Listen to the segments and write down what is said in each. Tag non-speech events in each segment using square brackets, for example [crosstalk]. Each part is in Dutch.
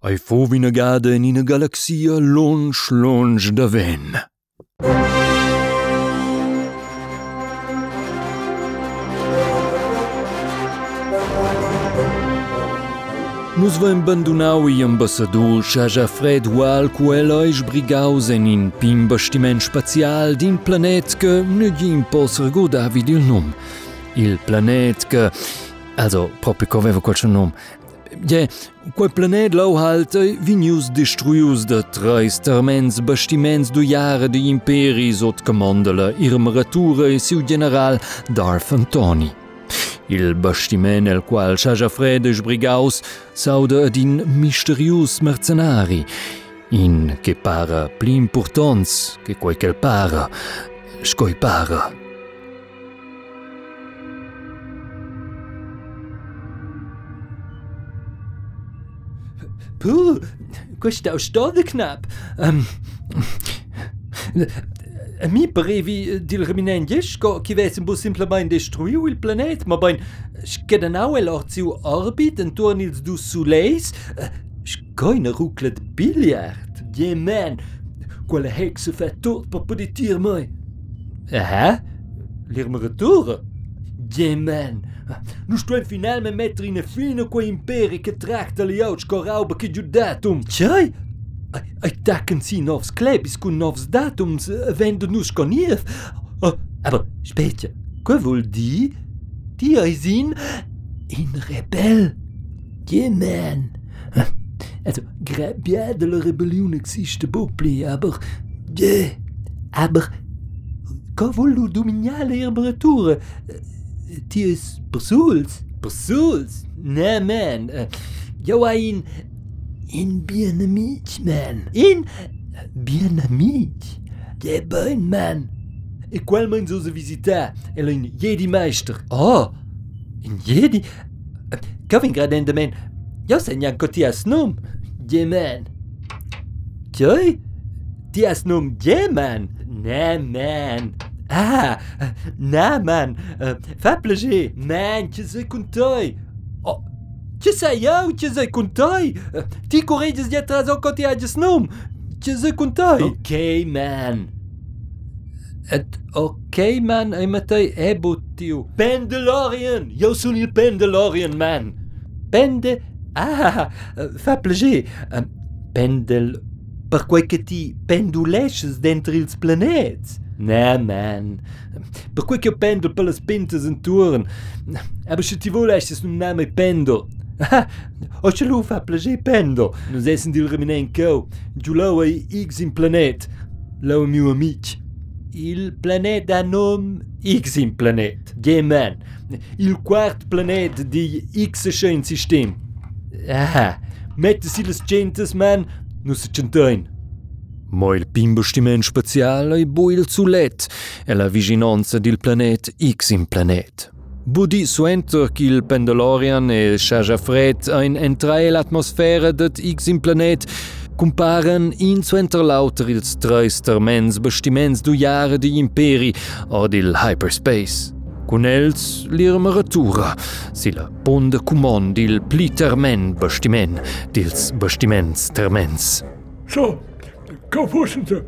Ei fo wiener Gaden ine Galaxie lonch lonch der wenn. Nus wem Bandunaui ambassador Chaja Fred Wal kuelleich Brigausen in Pim bestiment spazial din planetke ne gin posser go David il nom. Il planetke, also propikowewer kolschen nom Je, quei planet lau halte vinius destruius de treis termens bastiments du jare di imperi sot comandala irm ratura e siu general Darth Antoni. Il bastiment el qual Shaja Fred es brigaus sauda ad in misterius mercenari, in che para pli importants che quel che para, scoi para. Puh, questa storia knap. Um, mi parevi dil reminengesco che vesen bu simplement destruiu il planet, ma bain skedanau el orziu orbit entorn ils du soleis, scoina ruclet biliard. Yeah man, quella hexe fa tot per poder tir mai. Eh? L'irmeratura? Yeah man, nu stuem finalmente mettere in fine quei imperi che tracta li auts corauba che giudatum. Tjai? Ai tacken si novs klebis kun novs datums wenn du nus konief. Oh, aber spetje, que vuol di? Di eis in in rebel. Yeah man. Also, grabia de la rebellion existe bopli, aber yeah, aber Ka vuol lu dominiale irberatura? die ist Brussels. Brussels? Ne, man. Äh, Joain in Vietnamese, man. In Vietnamese. Que bem, man. E qual mãe ousa visitar? Ela em Jedi Meister. Oh, em Jedi? Que vem gradando, man. Eu sei nem que tinha esse nome. Yeah, man. Que? Tinha esse nome, yeah, man. Né, man. Ah, euh, na man, oh, euh, fa plaisir. Man, qu'est-ce qu'on t'aille Oh, qu'est-ce qu'il y a ou qu'est-ce qu'on t'aille T'y courais des des noms Ok, man. Ok, man, et ma e taille. Pendelorian, yo sou le Pendelorian, man. Pende, ah, euh, fa plaisir. Euh, Pendel, pourquoi que tu pendulèches d'entre les planètes? Nee, man. Per cui che pendel per le spinte in turn. E se ti vuole, è un nome Ah, o ce lo fa piacere pendel. Non sei sentito rimanere in cow. Giù là è X in planet. Là è mio amico. Il planeta nome X in planet. Yeah, man. Il quarto planeta di X c'è in sistema. Ah, mettesi le centes, man, non si centoin. Mo il pimbastiment spazial ei bu il zulet e la viginanza dil planet X in planet. Budi suenter qu'il Pendolorian e Chaja Fred ein entrae l'atmosfera dat X in planet comparen in suenter lauter ils treis termens bastiments du jahre di imperi od il hyperspace. Con els l'irmeratura, si la ponda cumon dil pli termen bastiment, dils bastiments termens. Kom Voorzitter.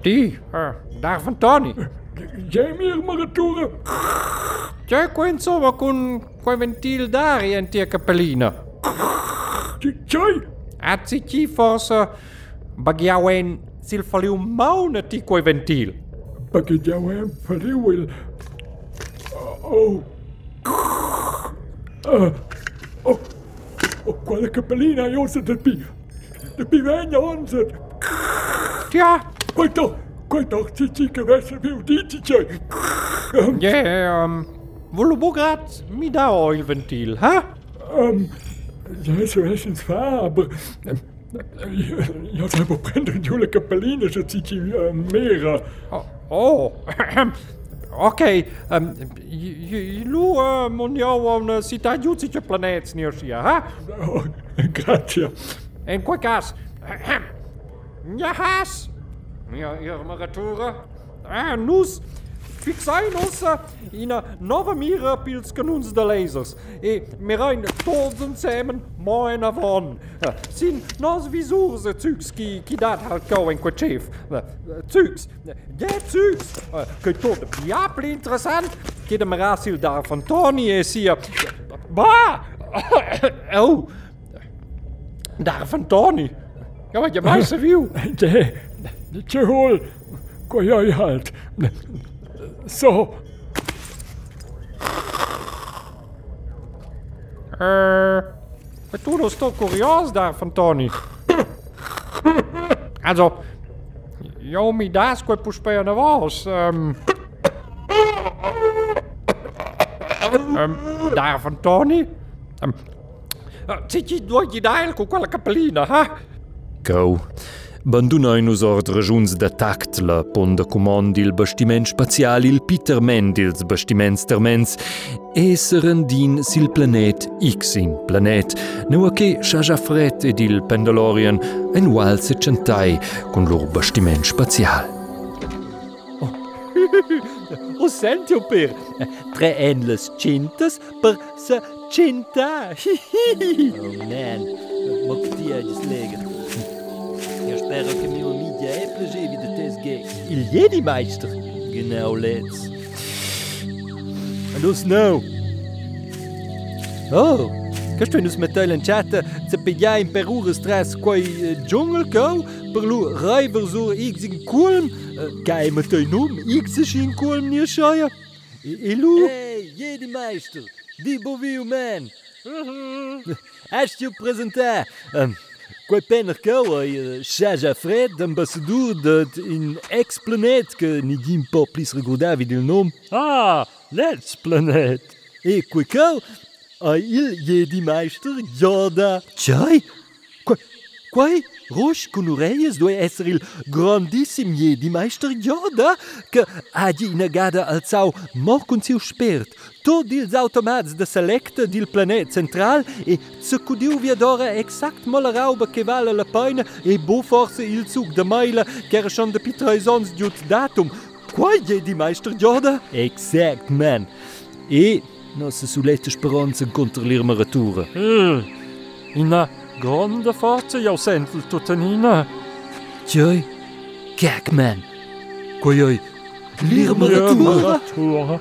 Die, uh, daar van Tony. Jij meer maar toeren. Jij kunt zomaar kun quentil daar in die kapeline. Jij? Het zit hier voor ze bagjawen silfolium maune die quentil. Bagjawen verriwil. Oh. Uh, oh. Oh, quella capellina, capelina se te pia. De pi vegna onze. Tja, Kijk toch, kijk toch, die zieke wessen wil die jij. ja, um, bograt mi da o il ventil, ha? Um, ja, zo is het waar, maar... Um, ja, ze hebben prendere jullie capelline, zo ziet je uh, meer... Uh, Oh, ok, lu mon jau un sita giudice planets neosia, ha? oh, quel cas, ja has, ja, irmeratura, ah, nus, fixai-nos in una nova mira pils canuns de lasers e mirain tots insieme moin avon. Uh, sin nos visurs zugs qui, qui dat halt gau en quachef. Uh, zugs, zugs, uh, che tot diapli interessant, che de merasil da van Tony e sia... Bah! [coughs] oh! Daar van Tony. Ja, wat je meisje viu. Det, det hål går jag i halt. Så, Eh, maar toen was toch curieus daar van Tony. also, jo mi das quel puspea na vos. Um, um, daar van Tony. Um, Ah, C'è chi doit gidare cu quella capellina, ha? Eh? Cau. Bandunoi nus ordre giuns da tact la ponda comandi il bastiment spazial il Peter Mendels bastiments termens e serendin sil planet X in planet nua che sciaja fret ed il Pendalorian en walse centai con lor bastiment spazial. Oh, [laughs] oh senti, oh per, tre endles cintas per se cinta. oh man, che ti hai slegen. Io spero che mio media è piacere di te sgay. Il Jedi Meister. Genau, let's. And us no. Oh, Questo nus metteilen chatta se pigliai in per ure stress quai uh, dschungel go per lu reiver so x in kulm uh, gai mettei num x is in kulm nie scheia e, e lu Hey, jedi meister Di bovi men [laughs] Ast tu prezenta Kwa pen ar kaou e chaj a fred d'ambassadour d'et in ex-planet ke ni gim por plis regoda vid il nom. Ah, l'ex-planet E kwa kaou a il ye di meister Yoda. Tchai? Kwa, kwa e? Roche Conureias do Esril grandissime di Meister Joda, que hagi inagada al sau mor consiu spert, tot ils automats de selecta dil planet central e secudiu viadora exact mo la rauba che vale la peina e bo forse il zug de meila ch'era schon de pitreisons diut datum. Quai je di Meister Joda? Exact, man. E... Nossa suletta speranza contra l'irma ratura. Mm. Ina... Grande forze je sentil tutanina. Tjoj, Kerkman. Kojoj, lirmaratura. Lirmaratura.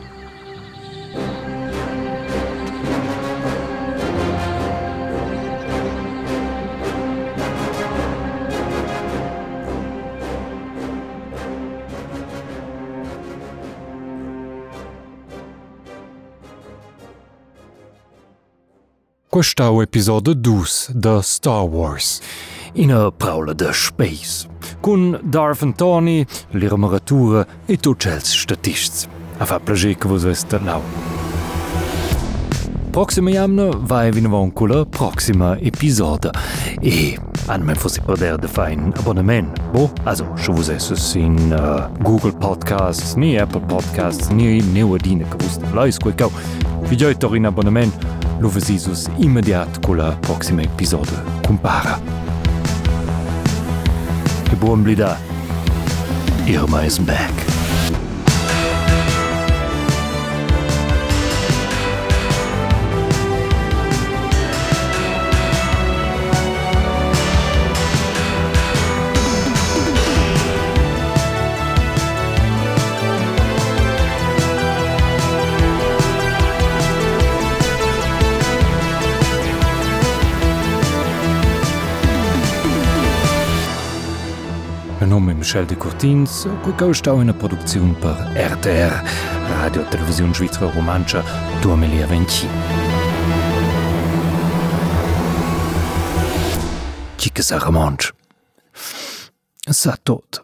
Costa o episodă dus de Star Wars. Ina praula de space, cun Darth Antoni, l'irmaratura e tot cels statists. A fa plăje că vă zveste lau. Proxima jamna vai vinavon cu la proxima episodă. E An mein Fossi Perder de Fein Abonnement. Bo, also, schon was es in uh, Google Podcasts, nie Apple Podcasts, nie Neodine gewusst. Leis, gut, gau. Wie geht doch in Abonnement? Lo vesisus immediat la proxima episodio. Compara. E buon blida. Irma is back. Michel de Courtins, stau in Produktion per RTR, Radio Televisione Svizzera Romancia 2020. Chique sa romanche. Sa tot.